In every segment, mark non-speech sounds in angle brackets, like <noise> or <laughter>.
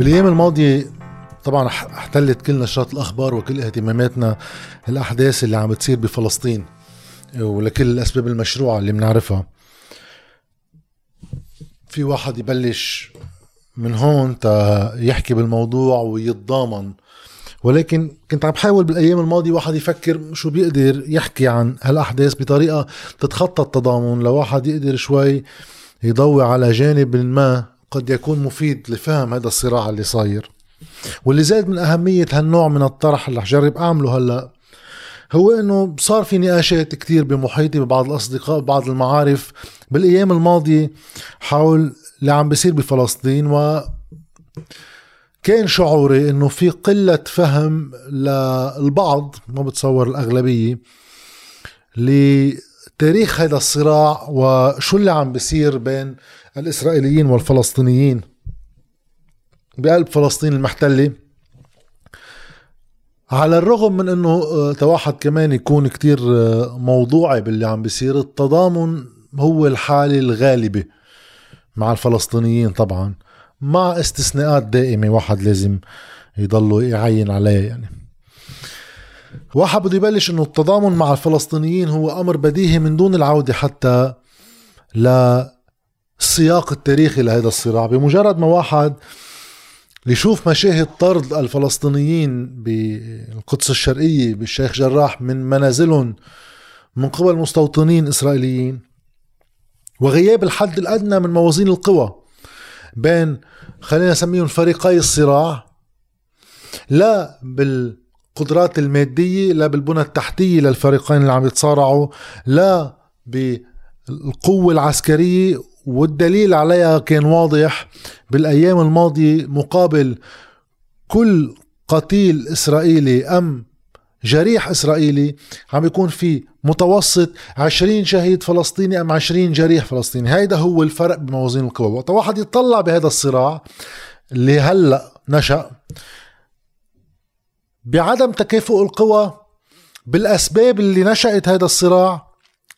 بالأيام الماضية طبعا احتلت كل نشرات الأخبار وكل اهتماماتنا الأحداث اللي عم بتصير بفلسطين ولكل الاسباب المشروعه اللي بنعرفها. في واحد يبلش من هون تا يحكي بالموضوع ويتضامن. ولكن كنت عم بحاول بالأيام الماضية واحد يفكر شو بيقدر يحكي عن هالأحداث بطريقة تتخطى التضامن لواحد يقدر شوي يضوي على جانب ما قد يكون مفيد لفهم هذا الصراع اللي صاير. واللي زاد من أهمية هالنوع من الطرح اللي حجرب أعمله هلأ هو إنه صار في نقاشات كتير بمحيطي ببعض الأصدقاء ببعض المعارف بالأيام الماضية حول اللي عم بيصير بفلسطين و كان شعوري إنه في قلة فهم للبعض ما بتصور الأغلبية لتاريخ هذا الصراع وشو اللي عم بيصير بين الإسرائيليين والفلسطينيين؟ بقلب فلسطين المحتلة. على الرغم من إنه آه، تواحد كمان يكون كتير آه، موضوعي باللي عم بيصير التضامن هو الحالة الغالبة مع الفلسطينيين طبعا مع استثناءات دائمة واحد لازم يضلوا يعين عليها يعني. واحد بده يبلش إنه التضامن مع الفلسطينيين هو أمر بديهي من دون العودة حتى ل السياق التاريخي لهذا الصراع. بمجرد ما واحد يشوف مشاهد طرد الفلسطينيين بالقدس الشرقية بالشيخ جراح من منازلهم من قبل مستوطنين إسرائيليين وغياب الحد الأدنى من موازين القوى بين خلينا نسميهم فريقي الصراع لا بالقدرات المادية لا بالبنى التحتية للفريقين اللي عم يتصارعوا لا بالقوة العسكرية والدليل عليها كان واضح بالأيام الماضية مقابل كل قتيل إسرائيلي أم جريح إسرائيلي عم بيكون في متوسط 20 شهيد فلسطيني أم 20 جريح فلسطيني. هيدا هو الفرق بموازين القوى. وقت واحد يطلع بهذا الصراع اللي هلأ نشأ بعدم تكافؤ القوى بالأسباب اللي نشأت هذا الصراع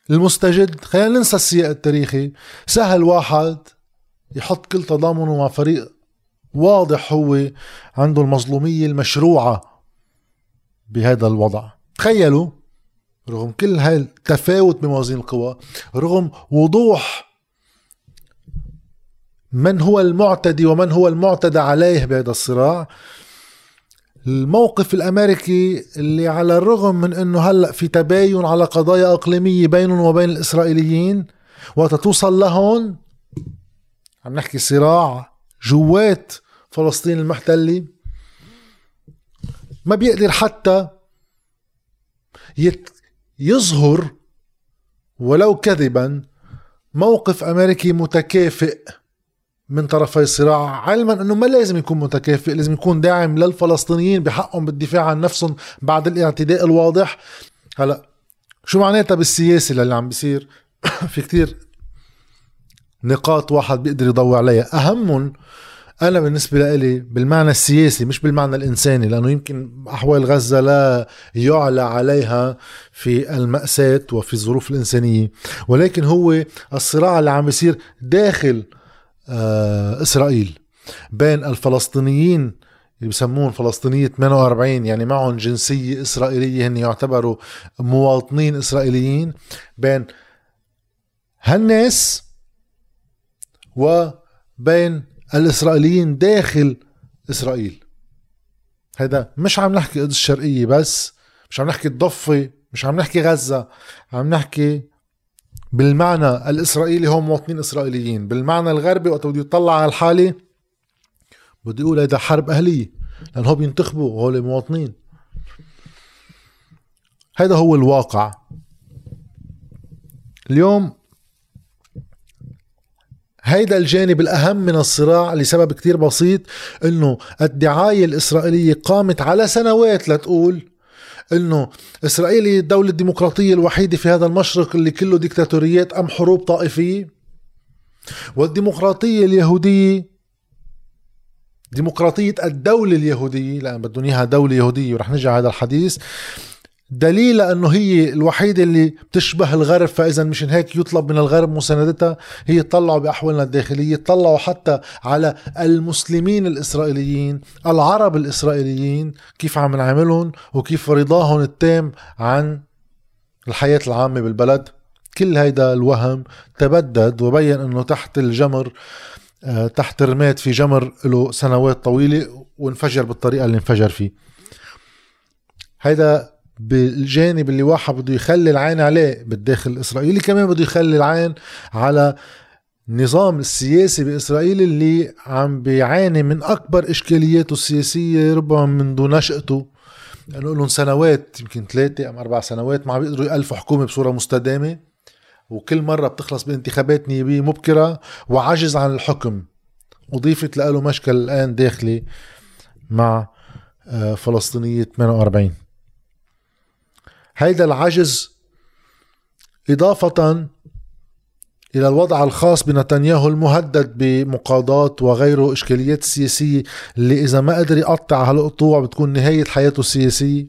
المستجد. خلينا ننسى السياق التاريخي. سهل واحد يحط كل تضامنه مع فريق واضح هو عنده المظلومية المشروعة بهذا الوضع. تخيلوا رغم كل هاي التفاوت بموازين القوى رغم وضوح من هو المعتدي ومن هو المعتدى عليه بهذا الصراع الموقف الأمريكي اللي على الرغم من إنه هلأ في تباين على قضايا إقليمية بينهم وبين الإسرائيليين وقت توصل لهون عم نحكي صراع جوات فلسطين المحتلة ما بيقدر حتى يت يظهر ولو كذبا موقف أمريكي متكافئ من طرفي الصراع علما إنه ما لازم يكون متكافئ لازم يكون داعم للفلسطينيين بحقهم بالدفاع عن نفسهم بعد الاعتداء الواضح. هلأ شو معناتها بالسياسة اللي عم بيصير؟ <coughs> في كتير نقاط واحد بيقدر يضوي عليها. أهمهم أنا بالنسبة لي بالمعنى السياسي مش بالمعنى الإنساني لأنه يمكن أحوال غزة لا يعلى عليها في المأساة وفي الظروف الإنسانية. ولكن هو الصراع اللي عم بيصير داخل إسرائيل. بين الفلسطينيين اللي بسموهم فلسطينية 48 يعني معهم جنسية إسرائيلية هن يعتبروا مواطنين إسرائيليين. بين هالناس وبين الإسرائيليين داخل إسرائيل. هذا مش عم نحكي قدس الشرقية بس مش عم نحكي الضفة مش عم نحكي غزة عم نحكي بالمعنى الإسرائيلي هم مواطنين إسرائيليين. بالمعنى الغربي وقت بده يطلع على الحالة بده يقول هيدا حرب أهلية لأن هو بينتخبوا وهول مواطنين. هذا هو الواقع. اليوم هيدا الجانب الأهم من الصراع لسبب كتير بسيط أنه الدعاية الإسرائيلية قامت على سنوات لتقول إنه إسرائيل هي الدولة الديمقراطية الوحيدة في هذا المشرق اللي كله ديكتاتوريات أم حروب طائفية. والديمقراطية اليهودية ديمقراطية الدولة اليهودية لأن بدهم إياها دولة يهودية ورح نرجع هذا الحديث. دليل أنه هي الوحيدة اللي بتشبه الغرب فإذا مشان هيك يطلب من الغرب مساندتها هي تطلعوا بأحوالنا الداخلية تطلعوا حتى على المسلمين الإسرائيليين العرب الإسرائيليين كيف عم نعملهم وكيف رضاهم التام عن الحياة العامة بالبلد. كل هيدا الوهم تبدد وبين أنه تحت الجمر آه، تحت رماد في جمر له سنوات طويلة وانفجر بالطريقة اللي انفجر فيه. هيدا بالجانب اللي واحد بده يخلي العين عليه بالداخل الاسرائيلي كمان بده يخلي العين على النظام السياسي بإسرائيل اللي عم بيعاني من أكبر إشكالياته السياسية ربما منذ نشأته. لأنه لهم سنوات يمكن ثلاثة أم أربع سنوات ما عم بيقدروا يألفوا حكومة بصورة مستدامة. وكل مرة بتخلص بانتخابات نيابية مبكرة وعجز عن الحكم. أضيفت له مشكل الآن داخلي مع آه، فلسطينية 48 هيدا العجز إضافة إلى الوضع الخاص بنتنياهو المهدد بمقاضاة وغيره إشكاليات سياسية اللي إذا ما قدر يقطع هالقطوع بتكون نهاية حياته السياسية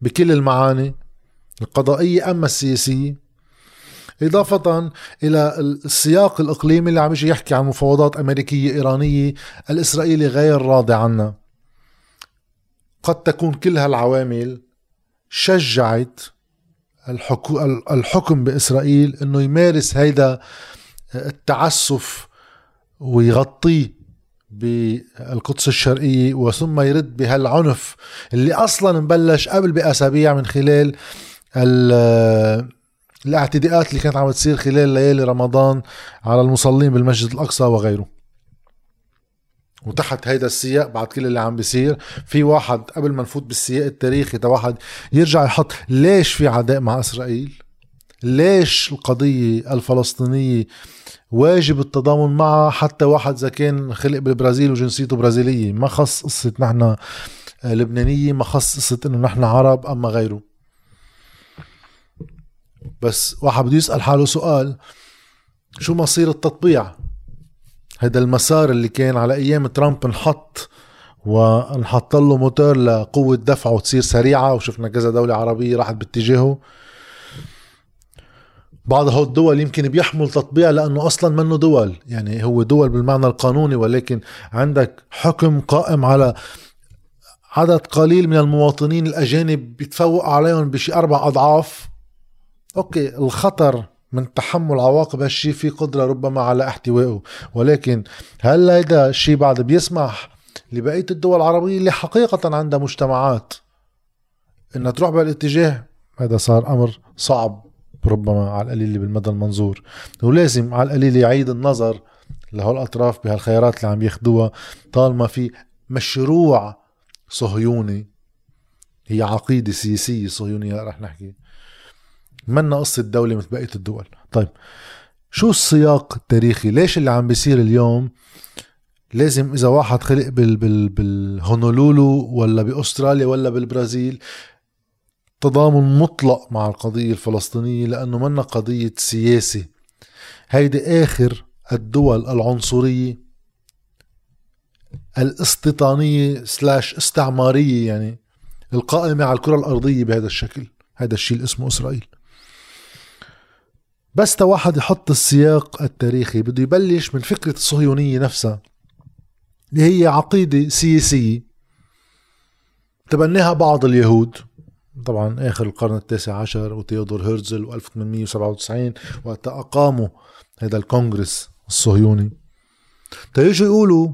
بكل المعاني القضائية أما السياسية. إضافة إلى السياق الإقليمي اللي عم يجي يحكي عن مفاوضات أمريكية إيرانية الإسرائيلي غير راضي عنها. قد تكون كل هالعوامل شجعت الحكم بإسرائيل أنه يمارس هيدا التعسف ويغطيه بالقدس الشرقية وثم يرد بهالعنف اللي أصلا مبلش قبل بأسابيع من خلال الاعتداءات اللي كانت عم تصير خلال ليالي رمضان على المصلين بالمسجد الأقصى وغيره. وتحت هيدا السياق بعد كل اللي عم بيصير في واحد قبل ما نفوت بالسياق التاريخي تا واحد يرجع يحط ليش في عداء مع إسرائيل؟ ليش القضية الفلسطينية واجب التضامن معها حتى واحد إذا كان خلق بالبرازيل وجنسيته برازيلية؟ ما خص قصة نحن لبنانية ما خص قصة إنه نحن عرب أما غيره. بس واحد بده يسأل حاله سؤال شو مصير التطبيع؟ هذا المسار اللي كان على أيام ترامب انحط وانحط له موتور لقوة دفعه وتصير سريعة وشفنا كذا دولة عربية راحت باتجاهه. بعض هول الدول يمكن بيحمل تطبيع لأنه أصلا منه دول يعني هو دول بالمعنى القانوني ولكن عندك حكم قائم على عدد قليل من المواطنين الأجانب بيتفوق عليهم بشي أربع أضعاف. أوكي الخطر من تحمل عواقب هالشي في قدرة ربما على احتوائه. ولكن هل هيدا الشيء بعد بيسمح لبقية الدول العربية اللي حقيقة عندها مجتمعات إنها تروح بهالاتجاه هذا صار أمر صعب ربما على القليل بالمدى المنظور. ولازم على القليل يعيد النظر لهول الاطراف بهالخيارات اللي عم ياخدوها طالما في مشروع صهيوني. هي عقيدة سياسية صهيونية رح نحكي. منا قصة دولة مثل بقية الدول. طيب شو السياق التاريخي؟ ليش اللي عم بيصير اليوم لازم إذا واحد خلق بال بال بالهونولولو ولا بأستراليا ولا بالبرازيل تضامن مطلق مع القضية الفلسطينية لأنه منا قضية سياسة. هيدي آخر الدول العنصرية الاستيطانية سلاش استعمارية يعني القائمة على الكرة الأرضية بهذا الشكل. هذا الشيء اللي اسمه إسرائيل. بس واحد يحط السياق التاريخي بده يبلش من فكرة الصهيونية نفسها اللي هي عقيدة سياسية تبناها بعض اليهود. طبعا آخر القرن التاسع عشر وتيودور هيرزل و1897 وقت أقاموا هذا الكونغرس الصهيوني. تيجوا يقولوا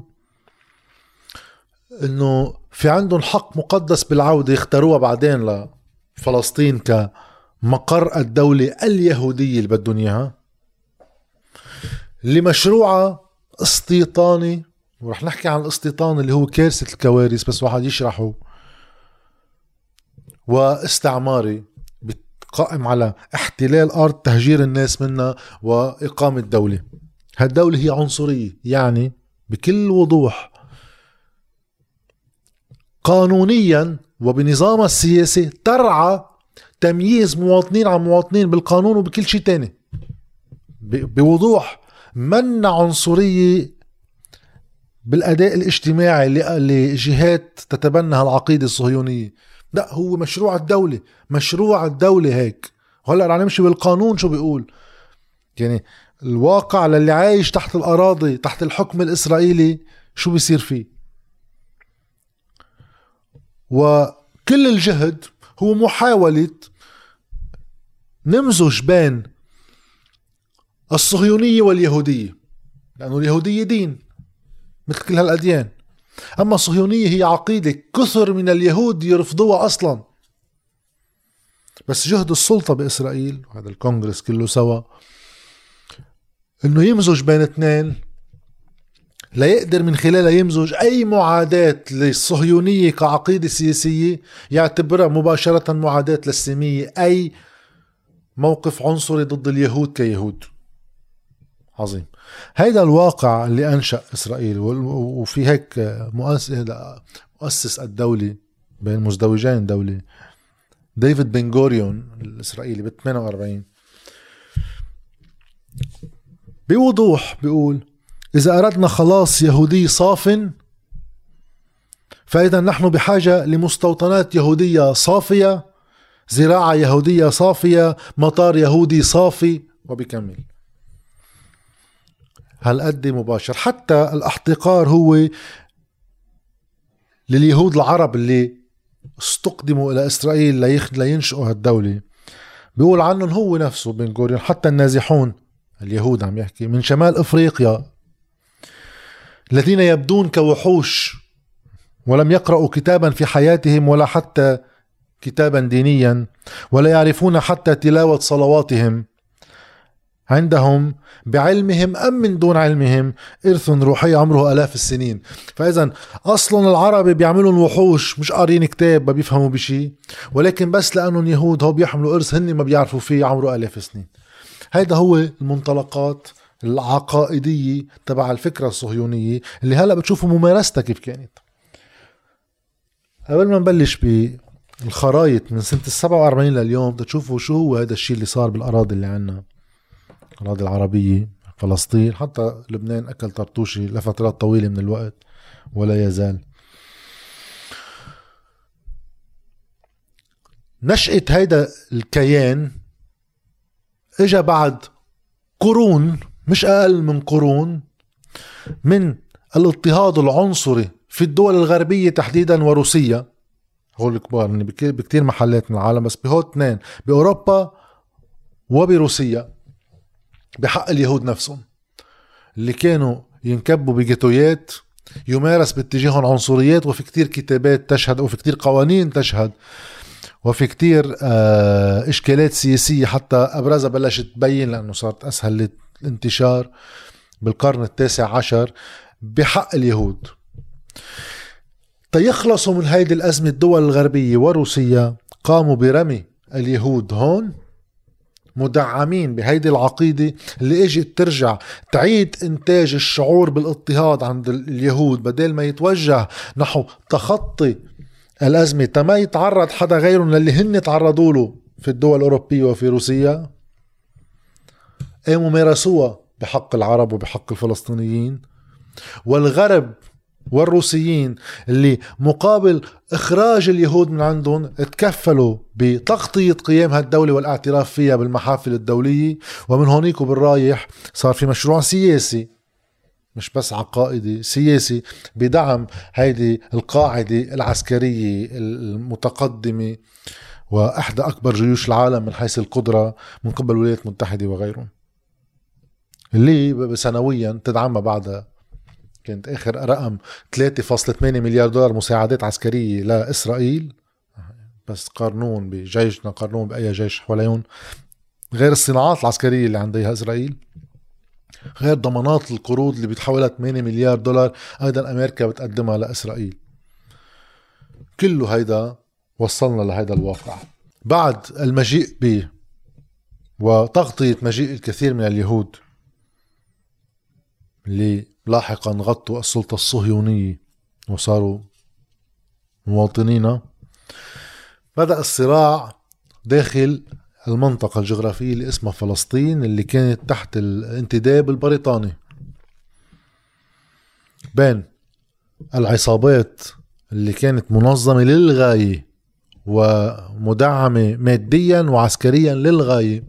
إنه في عندهم حق مقدس بالعودة يختاروها بعدين لفلسطين ك مقر الدولة اليهودية اللي بدهم إياها لمشروعها استيطاني. ورح نحكي عن الاستيطان اللي هو كارثة الكوارث بس واحد يشرحه. واستعماري قائم على احتلال أرض تهجير الناس منها وإقامة دولة. هالدولة هي عنصرية يعني بكل وضوح. قانونيا وبنظامها السياسي ترعى تمييز مواطنين عن مواطنين بالقانون وبكل شيء تاني. بوضوح من عنصرية بالأداء الاجتماعي لجهات تتبنى العقيدة الصهيونية. لا هو مشروع الدولة مشروع الدولة هيك. وهلا رح نمشي بالقانون شو بيقول؟ يعني الواقع للي عايش تحت الأراضي تحت الحكم الإسرائيلي شو بيصير فيه؟ وكل الجهد هو محاولة نمزج بين الصهيونية واليهودية لأنه اليهودية دين مثل كل هالأديان. أما الصهيونية هي عقيدة كثر من اليهود يرفضوها أصلا. بس جهد السلطة بإسرائيل وهذا الكونغرس كله سوا إنه يمزج بين اثنين لا يقدر من خلالها يمزج أي معاداة للصهيونية كعقيدة سياسية يعتبرها مباشرة معاداة للسامية أي موقف عنصري ضد اليهود كيهود. عظيم. هيدا الواقع اللي أنشأ إسرائيل وفي هيك مؤسس الدولة بين مزدوجين دولة ديفيد بن غوريون الإسرائيلي ب 48 بوضوح بيقول إذا أردنا خلاص يهودي صاف فإذا نحن بحاجة لمستوطنات يهودية صافية زراعة يهودية صافية مطار يهودي صافي وبكمل. هالقد مباشر؟ حتى الأحتقار هو لليهود العرب اللي استقدموا إلى إسرائيل لينشئوا هالدولة. بيقول عنهم هو نفسه بن غوريون حتى النازحون اليهود عم يحكي من شمال إفريقيا. الذين يبدون كوحوش ولم يقرأوا كتابا في حياتهم ولا حتى كتابا دينيا ولا يعرفون حتى تلاوة صلواتهم. عندهم بعلمهم أم من دون علمهم؟ إرث روحي عمره ألاف السنين. فإذا أصلا العرب بيعملوا وحوش مش قارين كتاب ما بيفهموا بشي. ولكن بس لأنهم يهود هو بيحملوا إرث هن ما بيعرفوا فيه عمره ألاف سنين هيدا هو المنطلقات. العقائدية تبع الفكرة الصهيونية اللي هلأ بتشوفوا ممارستها كيف كانت. قبل ما نبلش بالخرايط من سنة السبعة وأربعين لليوم تشوفوا شو هو هذا الشيء اللي صار بالأراضي اللي عنا. الأراضي العربية فلسطين حتى لبنان أكل طرطوشي لفترات طويلة من الوقت ولا يزال. نشأة هيدا الكيان اجى بعد قرون مش أقل من قرون من الاضطهاد العنصري في الدول الغربية تحديدا وروسيا هول الكبار يعني محلات من العالم بس بهول اثنين بأوروبا وبروسيا بحق اليهود نفسهم اللي كانوا ينكبوا بجيتويات يمارس باتجاههم عنصريات وفي كتير كتابات تشهد وفي كتير قوانين تشهد وفي كتير آه، إشكالات سياسية حتى أبرزها بلشت تبين لأنه صارت أسهل للانتشار بالقرن التاسع عشر بحق اليهود. تيخلصوا من هيدي الأزمة الدول الغربية وروسيا قاموا برمي اليهود هون مدعمين بهيدي العقيدة اللي إجت ترجع تعيد إنتاج الشعور بالاضطهاد عند اليهود بدل ما يتوجه نحو تخطي الأزمة. تما يتعرض حدا غيرهم للي هن تعرضوا له في الدول الأوروبية وفي روسيا؟ قاموا مارسوها بحق العرب وبحق الفلسطينيين. والغرب والروسيين اللي مقابل إخراج اليهود من عندهم تكفلوا بتغطية قيام هالدولة والاعتراف فيها بالمحافل الدولية. ومن هونيك وبالرايح صار في مشروع سياسي مش بس عقائدي سياسي بدعم هيدي القاعدة العسكرية المتقدمة وإحدى أكبر جيوش العالم من حيث القدرة من قبل الولايات المتحدة وغيرهم. اللي سنويا تدعمها بعدها؟ كانت آخر رقم 3.8 مليار دولار مساعدات عسكرية لإسرائيل. بس قارنون بجيشنا قارنون بأي جيش حواليهم. غير الصناعات العسكرية اللي عندها إسرائيل. غير ضمانات القروض اللي بتحولها 8 مليار دولار أيضا أمريكا بتقدمها لإسرائيل. كله هيدا وصلنا لهيدا الواقع. بعد المجيء ب وتغطية مجيء الكثير من اليهود. اللي لاحقا غطوا السلطة الصهيونية وصاروا مواطنين. بدأ الصراع داخل المنطقة الجغرافية اللي اسمها فلسطين اللي كانت تحت الانتداب البريطاني. بين العصابات اللي كانت منظمة للغاية ومدعمة ماديا وعسكريا للغاية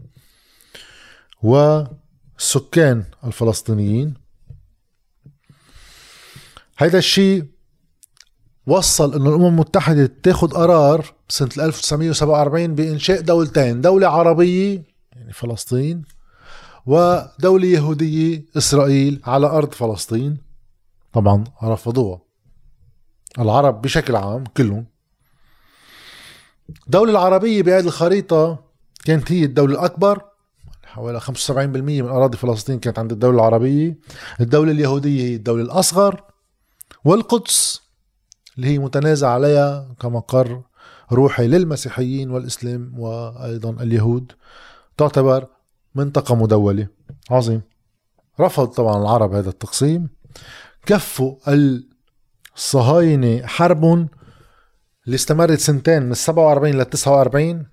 والسكان الفلسطينيين. هيدا الشيء وصل إنه الأمم المتحدة تاخد قرار سنة 1947 بإنشاء دولتين دولة عربية يعني فلسطين ودولة يهودية إسرائيل على أرض فلسطين. طبعا رفضوها. العرب بشكل عام كلهم. الدولة العربية بهذه الخريطة كانت هي الدولة الأكبر. حوالي 75% من أراضي فلسطين كانت عند الدولة العربية. الدولة اليهودية هي الدولة الأصغر. والقدس اللي هي متنازع عليها كمقر روحي للمسيحيين والإسلام وأيضا اليهود تعتبر منطقة مدولة. عظيم. رفض طبعا العرب هذا التقسيم. كفوا الصهاينة حرب اللي استمرت سنتين من 47 ل 49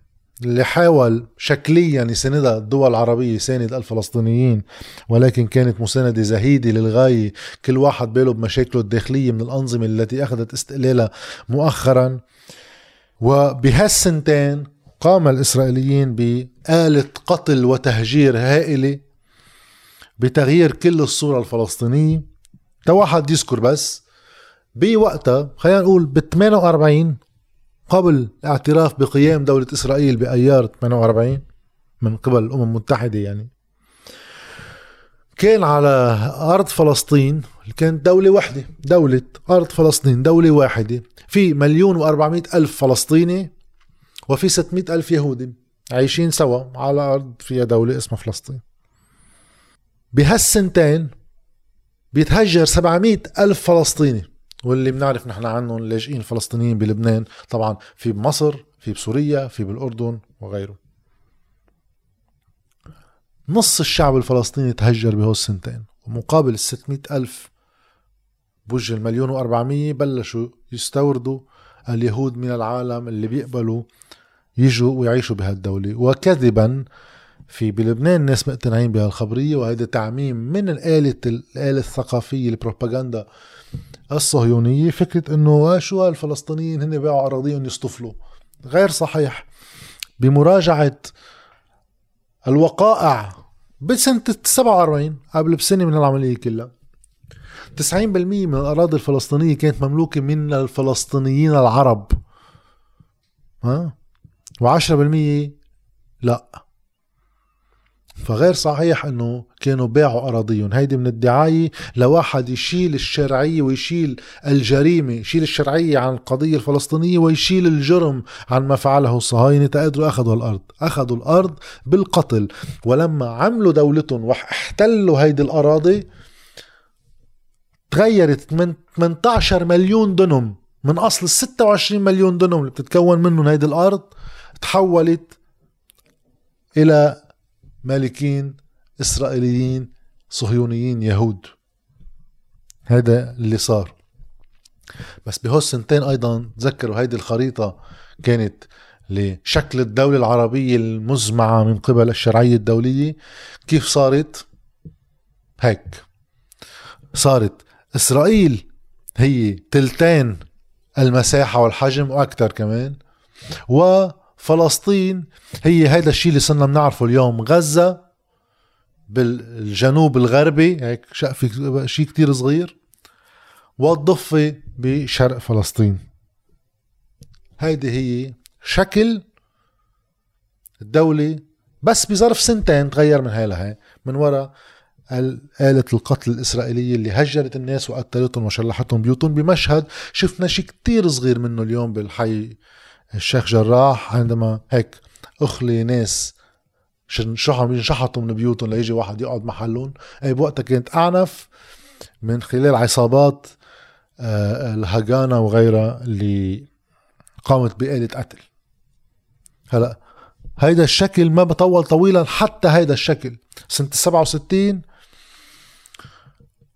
اللي حاول شكليا يساندها الدول العربية يساند الفلسطينيين ولكن كانت مساندة زهيدة للغاية. كل واحد باله بمشاكله الداخلية من الأنظمة التي أخذت استقلالها مؤخرا. وبهالسنتين قام الإسرائيليين بآلة قتل وتهجير هائلة بتغيير كل الصورة الفلسطينية. واحد يذكر بس بوقتها خلينا نقول ب 48 قبل الاعتراف بقيام دولة إسرائيل بأيار 48 من قبل الأمم المتحدة يعني كان على أرض فلسطين كانت دولة واحدة دولة أرض فلسطين دولة واحدة في مليون وأربعمائة ألف فلسطيني وفي ستمائة ألف يهودي عايشين سوا على أرض فيها دولة اسمها فلسطين. بهالسنتين بيتهجر 700 ألف فلسطيني. واللي بنعرف نحن عنهم اللاجئين الفلسطينيين بلبنان طبعا في بمصر في بسوريا في بالأردن وغيره نص الشعب الفلسطيني تهجر بهو السنتين ومقابل ال 600 ألف بوجه المليون و400 بلشوا يستوردوا اليهود من العالم اللي بيقبلوا يجوا ويعيشوا بهالدولة وكذبا في بلبنان الناس مقتنعين بهالخبرية وهذا تعميم من الآلة الآلة الثقافية البروباغندا الصهيونية فكرة إنه شو الفلسطينيين هن باعوا أراضيهم يصطفلوا غير صحيح. بمراجعة الوقائع بسنة 47 قبل بسنة من العملية كلها 90% من الأراضي الفلسطينية كانت مملوكة من الفلسطينيين العرب. ها؟ و10% لا. فغير صحيح إنه كانوا باعوا أراضيهم. هيدي من الدعاية لواحد يشيل الشرعية ويشيل الجريمة يشيل الشرعية عن القضية الفلسطينية ويشيل الجرم عن ما فعله الصهاينة تقدروا أخذوا الأرض أخذوا الأرض بالقتل. ولما عملوا دولتهم واحتلوا هيدي الأراضي تغيرت من 18 مليون دنم من أصل ال 26 مليون دنم اللي بتتكون منهم هيدي الأرض تحولت إلى مالكين إسرائيليين صهيونيين يهود. هذا اللي صار. بس بهالسنتين أيضا تذكروا هيدي الخريطة كانت لشكل الدولة العربية المزمعة من قبل الشرعية الدولية. كيف صارت؟ هيك. صارت. إسرائيل هي تلتين المساحة والحجم وأكثر كمان. و فلسطين هي هيدا الشيء اللي صرنا بنعرفه اليوم. غزة بالجنوب الغربي هيك في شيء كتير صغير والضفة بشرق فلسطين. هيدي هي شكل الدولة بس بظرف سنتين تغير من هاي لهي من وراء آلة القتل الإسرائيلية اللي هجرت الناس وقتلتهم وشلحتهم بيوتهم بمشهد شفنا شيء كتير صغير منه اليوم بالحي الشيخ جراح عندما هيك أخلي ناس شحطوا ينشحطوا من بيوتهم ليجي واحد يقعد محلهم اي بوقتها كانت أعنف من خلال عصابات آه، الهجانا وغيرها اللي قامت بآلة قتل. هلا هيدا الشكل ما بطول طويلا حتى هيدا الشكل. سنة 67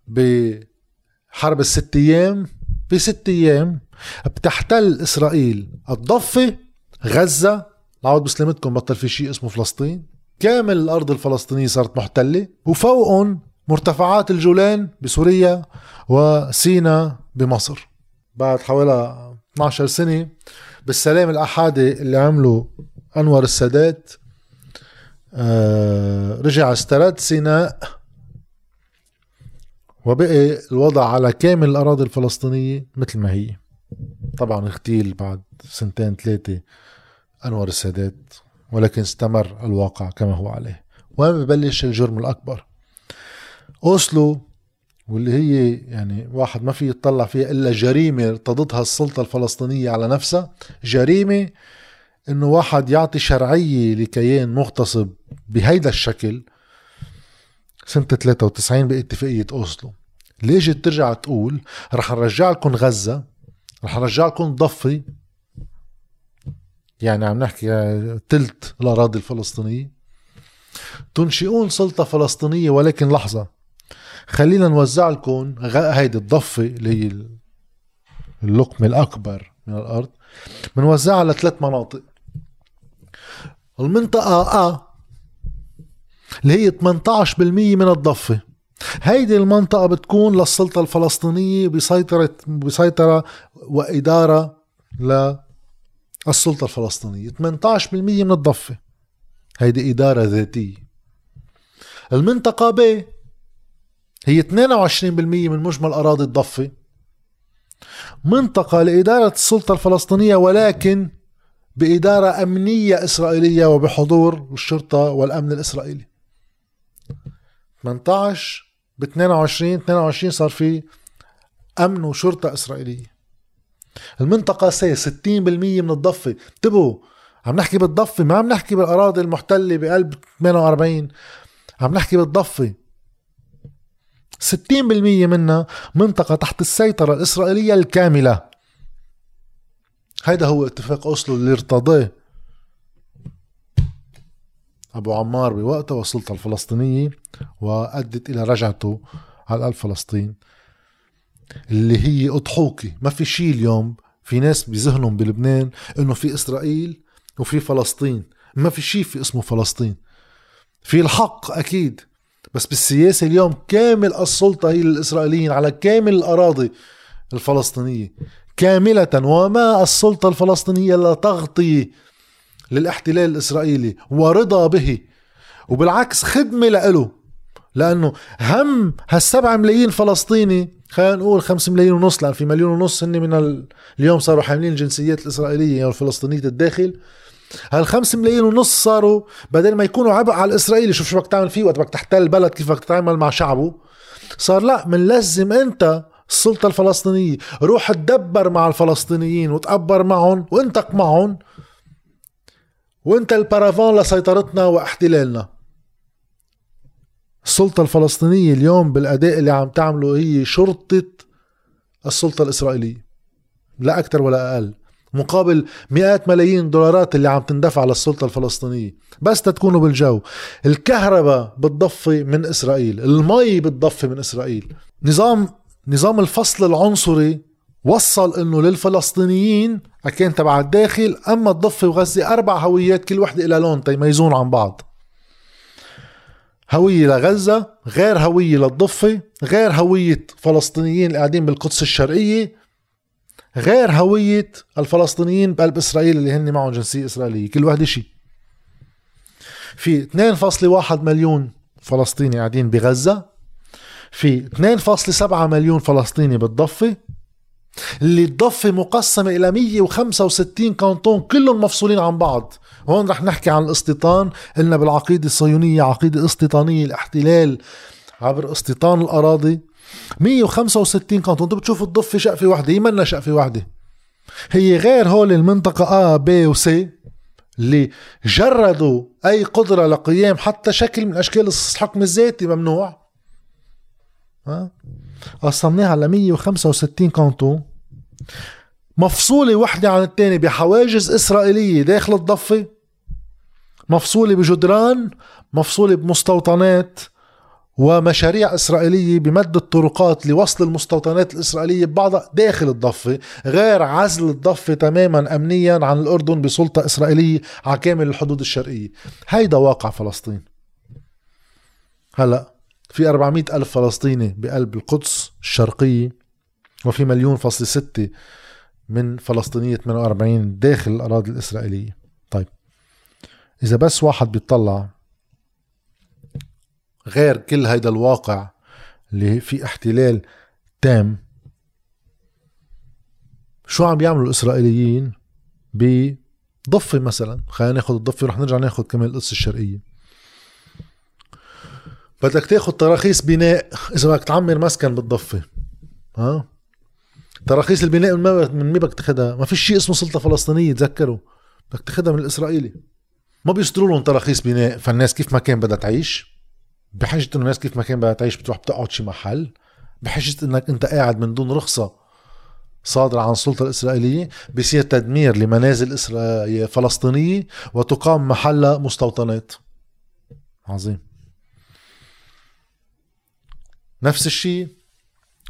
بحرب الست أيام بست أيام بتحتل إسرائيل الضفة غزة نعود بسلامتكم بطل في شيء اسمه فلسطين. كامل الأرض الفلسطينية صارت محتلة وفوقهم مرتفعات الجولان بسوريا وسينا بمصر. بعد حوالي 12 سنة بالسلام الأحادي اللي عمله أنور السادات آه رجع استرد سيناء وبقي الوضع على كامل الأراضي الفلسطينية مثل ما هي. طبعا اغتيل بعد سنتين ثلاثة أنور السادات ولكن استمر الواقع كما هو عليه. وين ببلش الجرم الأكبر؟ أوسلو واللي هي يعني واحد ما في يطلع فيها إلا جريمة ارتضتها السلطة الفلسطينية على نفسها جريمة إنه واحد يعطي شرعية لكيان مغتصب بهيدا الشكل سنة 93 باتفاقية أوسلو. اجت ترجع تقول رح نرجع لكم غزة؟ رح نرجع لكم ضفة؟ يعني عم نحكي تلت الأراضي الفلسطينية. تنشئون سلطة فلسطينية ولكن لحظة خلينا نوزع لكم هيدي الضفة اللي هي اللقمة الأكبر من الأرض. بنوزعها على ثلاث مناطق. المنطقة أ اللي هي 18% من الضفة. هيدي المنطقة بتكون للسلطة الفلسطينية بسيطرة بسيطرة وإدارة للسلطة الفلسطينية. 18% من الضفة. هيدي إدارة ذاتية. المنطقة ب هي 22% من مجمل أراضي الضفة. منطقة لإدارة السلطة الفلسطينية ولكن بإدارة أمنية إسرائيلية وبحضور الشرطة والأمن الإسرائيلي. 18 ب 22 22 صار في أمن وشرطة إسرائيلية. المنطقة سي 60% من الضفة. انتبهوا عم نحكي بالضفة ما عم نحكي بالأراضي المحتلة بقلب 48 عم نحكي بالضفة. 60% منها منطقة تحت السيطرة الإسرائيلية الكاملة. هيدا هو اتفاق أوسلو اللي ارتضاه. أبو عمار بوقتها والسلطة الفلسطينية وأدت إلى رجعته على قلب فلسطين اللي هي أضحوكة. ما في شيء اليوم في ناس بذهنهم بلبنان إنه في إسرائيل وفي فلسطين. ما في شيء في اسمه فلسطين. في الحق أكيد بس بالسياسة اليوم كامل السلطة هي للإسرائيليين على كامل الأراضي الفلسطينية. كاملة وما السلطة الفلسطينية لا تغطي للاحتلال الإسرائيلي ورضا به. وبالعكس خدمة لإله لأنه هم هالسبعة ملايين فلسطيني خلينا نقول خمس ملايين ونص لأن في مليون ونص هن من اليوم صاروا حاملين الجنسيات الإسرائيلية والفلسطينية الداخل. هالخمس ملايين ونص صاروا بدل ما يكونوا عبء على الإسرائيلي شوف شو بدك تعمل فيه وقت بدك تحتل البلد كيف بدك تتعامل مع شعبه. صار لا منلزم أنت السلطة الفلسطينية روح تدبر مع الفلسطينيين وتقبر معهم وانتق معهم. وانت البارافون لسيطرتنا واحتلالنا. السلطة الفلسطينية اليوم بالأداء اللي عم تعمله هي شرطة السلطة الإسرائيلية. لا أكثر ولا أقل. مقابل مئات ملايين دولارات اللي عم تندفع للسلطة الفلسطينية. بس تكونوا بالجو. الكهرباء بتضفي من إسرائيل. المي بتضفي من إسرائيل. نظام نظام الفصل العنصري وصل إنه للفلسطينيين كان تبع الداخل. أما الضفة وغزة أربع هويات كل وحدة لها لون تيميزون عن بعض. هوية لغزة غير هوية للضفة غير هوية فلسطينيين اللي قاعدين بالقدس الشرقية غير هوية الفلسطينيين بقلب إسرائيل اللي هن معهم جنسية إسرائيلية كل واحد شيء في 2.1 مليون فلسطيني قاعدين بغزة في 2.7 مليون فلسطيني بالضفة اللي الضفة مقسمة إلى 165 كانتون كلهم مفصولين عن بعض. هون رح نحكي عن الاستيطان. قلنا بالعقيدة الصهيونية عقيدة استيطانية الاحتلال عبر استيطان الأراضي. 165 كانتون. أنتم بتشوفوا الضفة شقفة واحدة هي منا شقفة واحدة هي غير هول المنطقة A B و C اللي جردوا أي قدرة لقيام حتى شكل من أشكال الحكم الذاتي ممنوع. ها؟ قسمناها على 165 كانتون. مفصولة وحدة عن الثانية بحواجز إسرائيلية داخل الضفة. مفصولة بجدران مفصولة بمستوطنات ومشاريع إسرائيلية بمد الطرقات لوصل المستوطنات الإسرائيلية ببعضها داخل الضفة غير عزل الضفة تماما أمنيا عن الأردن بسلطة إسرائيلية على كامل الحدود الشرقية. هيدا واقع فلسطين. هلأ في 400 ألف فلسطيني بقلب القدس الشرقية وفي مليون فاصل ستة من فلسطينية 48 داخل الأراضي الإسرائيلية. طيب إذا بس واحد بيطلع غير كل هيدا الواقع اللي في احتلال تام شو عم بيعملوا الإسرائيليين؟ بضفة مثلا خلينا ناخذ الضفة ورح نرجع ناخذ كمان القدس الشرقية. بدك تاخذ تراخيص بناء إذا بدك تعمر مسكن بالضفة. ها؟ تراخيص البناء من مين بدك تاخذها ما في شيء اسمه سلطة فلسطينية تذكروا. بدك تاخذها من الإسرائيلي. ما بيصدروا لهم تراخيص بناء. فالناس كيف ما كان بدها تعيش؟ بحاجه إنه الناس كيف ما كان بدها تعيش بتروح بتقعد شي محل؟ بحاجه إنك أنت قاعد من دون رخصة صادرة عن السلطة الإسرائيلية بصير تدمير لمنازل إسرائيلية فلسطينية وتقام محلها مستوطنات. عظيم. نفس الشيء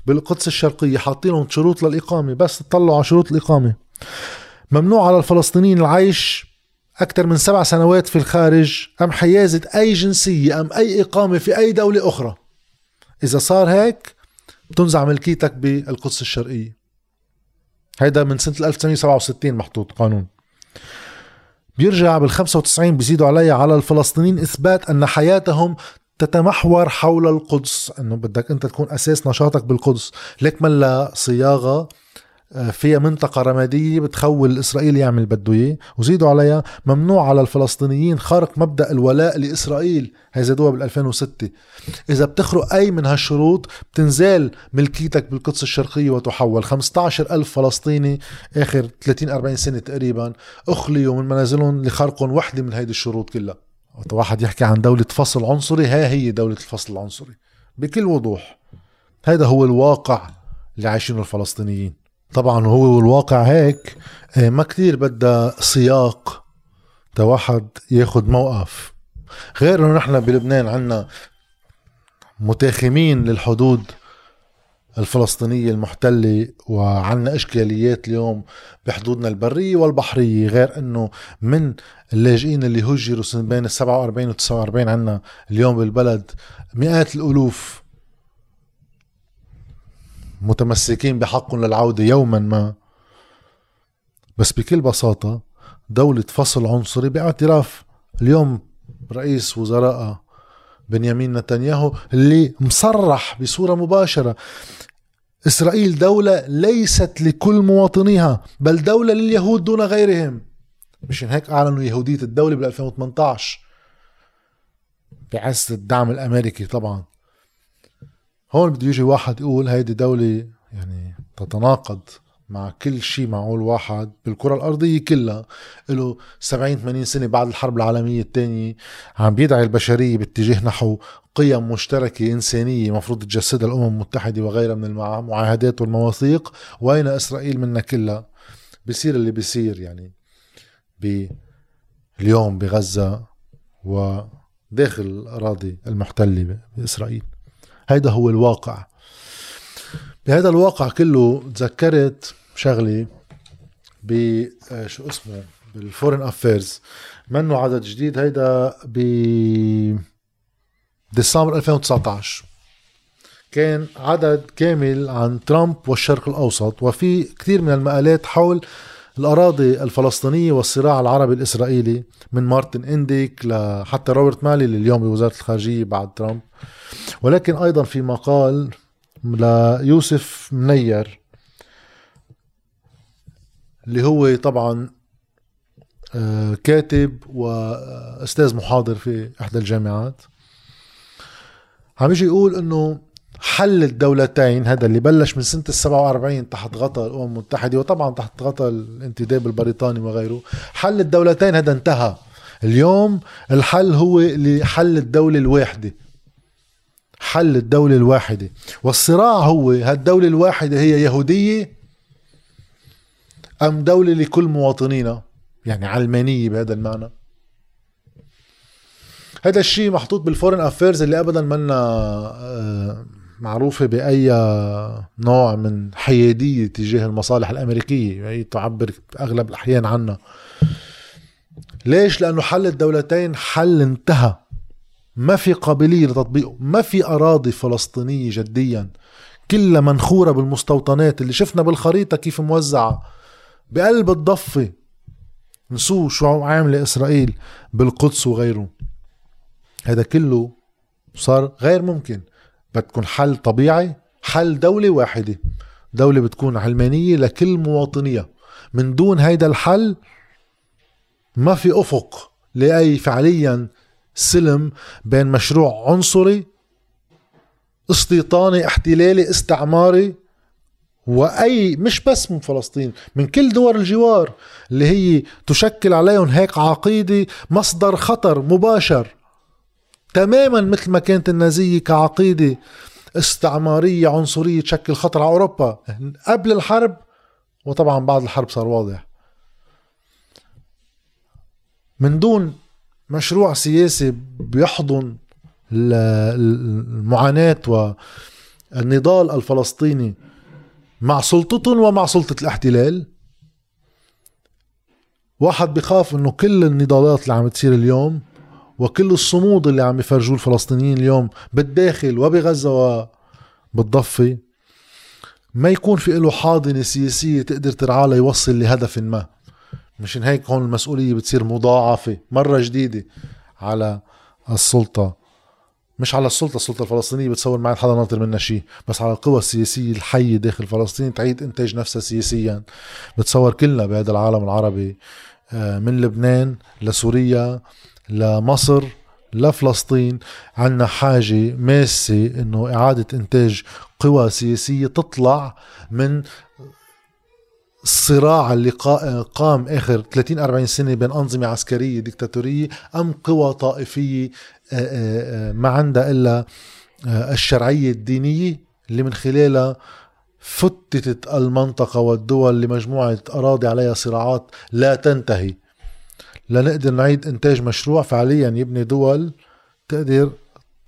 بالقدس الشرقية حاطين لهم شروط للإقامة بس تطلعوا على شروط الإقامة. ممنوع على الفلسطينيين العيش أكثر من سبع سنوات في الخارج أم حيازة أي جنسية أم أي إقامة في أي دولة أخرى. إذا صار هيك بتنزع ملكيتك بالقدس الشرقية. هيدا من سنة 1967 محطوط قانون. بيرجع بال 95 بيزيدوا عليها على الفلسطينيين إثبات أن حياتهم تتمحور حول القدس إنه بدك أنت تكون أساس نشاطك بالقدس. ليك ملا صياغة آه، فيها منطقة رمادية بتخول الإسرائيلي يعمل بده إياه. وزيدوا عليها ممنوع على الفلسطينيين خارق مبدأ الولاء لإسرائيل. هي زادوها بال 2006 إذا بتخرق أي من هالشروط بتنزال ملكيتك بالقدس الشرقية وتحول. 15 ألف فلسطيني آخر 30-40 سنة تقريبا أخليوا من منازلهم لخرقهم وحدة من هيدي الشروط كلها. واحد يحكي عن دولة فصل عنصري ها هي دولة الفصل العنصري. بكل وضوح هذا هو الواقع اللي عايشينه الفلسطينيين. طبعا هو الواقع هيك آه، ما كتير بدها سياق تا واحد ياخد موقف. غير إنه نحن بلبنان عنا متاخمين للحدود الفلسطينية المحتلة وعنا إشكاليات اليوم بحدودنا البرية والبحرية غير أنه من اللاجئين اللي هجروا بين ال 47 و 49 عنا اليوم بالبلد مئات الألوف متمسكين بحقهم للعودة يوما ما. بس بكل بساطة دولة فصل عنصري باعتراف اليوم رئيس وزراء بنيامين نتنياهو اللي مصرح بصورة مباشرة. إسرائيل دولة ليست لكل مواطنيها بل دولة لليهود دون غيرهم. مشان هيك؟ أعلنوا يهودية الدولة بال 2018 بعز الدعم الأمريكي طبعا. هون بده يجي واحد يقول هيدي دولة يعني تتناقض. مع كل شيء معقول واحد بالكرة الأرضية كلها. له 70 80 سنة بعد الحرب العالمية الثانية عم بيدعي البشرية باتجاه نحو قيم مشتركة إنسانية مفروض تجسدها الأمم المتحدة وغيرها من المعاهدات والمواثيق. وأين إسرائيل منها كلها؟ بصير اللي بيصير يعني. اليوم بغزة وداخل الأراضي المحتلة بإسرائيل. هيدا هو الواقع. بهذا الواقع كله تذكرت شغلة ب آه، شو اسمه؟ بال Foreign Affairs منه عدد جديد؟ هيدا ب ديسمبر 2019 كان عدد كامل عن ترامب والشرق الأوسط وفي كثير من المقالات حول الأراضي الفلسطينية والصراع العربي الإسرائيلي من مارتن إنديك لحتى روبرت مالي اللي اليوم بوزارة الخارجية بعد ترامب. ولكن أيضا في مقال ليوسف منير اللي هو طبعا آه، كاتب وأستاذ محاضر في إحدى الجامعات. عم يجي يقول إنه حل الدولتين هذا اللي بلش من سنة ال 47 تحت غطاء الأمم المتحدة وطبعا تحت غطاء الانتداب البريطاني وغيره حل الدولتين هذا انتهى. اليوم الحل هو لحل الدولة الواحدة. حل الدولة الواحدة. والصراع هو هالدولة الواحدة هي يهودية أم دولة لكل مواطنيها؟ يعني علمانية بهذا المعنى. هذا الشيء محطوط بال Foreign Affairs اللي ابدا منا آه، معروفة بأي نوع من حيادية تجاه المصالح الأمريكية هي تعبر أغلب الأحيان عنها. ليش؟ لأنه حل الدولتين حل انتهى. ما في قابلية لتطبيقه ما في أراضي فلسطينية جديا. كلها منخورة بالمستوطنات اللي شفنا بالخريطة كيف موزعة. بقلب الضفة نسوه شو عاملة إسرائيل بالقدس وغيره. هذا كله صار غير ممكن. بدكم حل طبيعي حل دولة واحدة. دولة بتكون علمانية لكل مواطنيها. من دون هيدا الحل ما في أفق لأي فعليا سلم بين مشروع عنصري استيطاني احتلالي استعماري واي مش بس من فلسطين من كل دول الجوار اللي هي تشكل عليهم هيك عقيدة مصدر خطر مباشر. تماما مثل ما كانت النازية كعقيدة استعمارية عنصرية تشكل خطر على أوروبا. قبل الحرب وطبعا بعد الحرب صار واضح. من دون مشروع سياسي بيحضن المعاناة والنضال الفلسطيني مع سلطتهم ومع سلطة الاحتلال. واحد بخاف إنه كل النضالات اللي عم تصير اليوم وكل الصمود اللي عم يفرجوه الفلسطينيين اليوم بالداخل وبغزة وبالضفة ما يكون في له حاضنة سياسية تقدر ترعاه ليوصل لهدف ما. مشان هيك هون المسؤولية بتصير مضاعفة مرة جديدة على السلطة. مش على السلطة السلطة الفلسطينية بتصور ما حدا ناطر منها شيء بس على القوى السياسية الحية داخل فلسطين تعيد إنتاج نفسها سياسيا. بتصور كلنا بهذا العالم العربي آه، من لبنان لسوريا لمصر لفلسطين. عنا حاجة ماسة إنه إعادة إنتاج قوى سياسية تطلع من الصراع اللي قام آخر 30 40 سنة بين أنظمة عسكرية ديكتاتورية أم قوى طائفية آه، آه، آه، ما عندها إلا الشرعية الدينية اللي من خلالها فتتت المنطقة والدول لمجموعة أراضي عليها صراعات لا تنتهي. لنقدر نعيد إنتاج مشروع فعليا يبني دول تقدر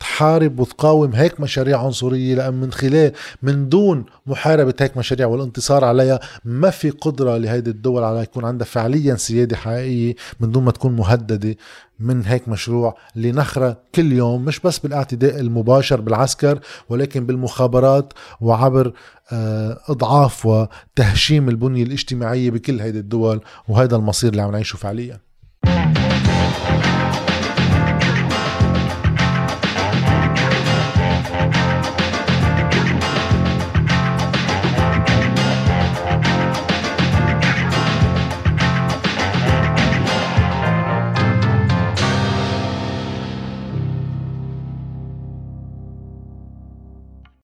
تحارب وتقاوم هيك مشاريع عنصرية لأن من خلال من دون محاربة هيك مشاريع والانتصار عليها ما في قدرة لهيدي الدول على يكون عندها فعليا سيادة حقيقية من دون ما تكون مهددة من هيك مشروع لنخرة كل يوم مش بس بالاعتداء المباشر بالعسكر ولكن بالمخابرات وعبر آه، إضعاف وتهشيم البنية الاجتماعية بكل هيدي الدول وهذا المصير اللي عم نعيشه فعليا.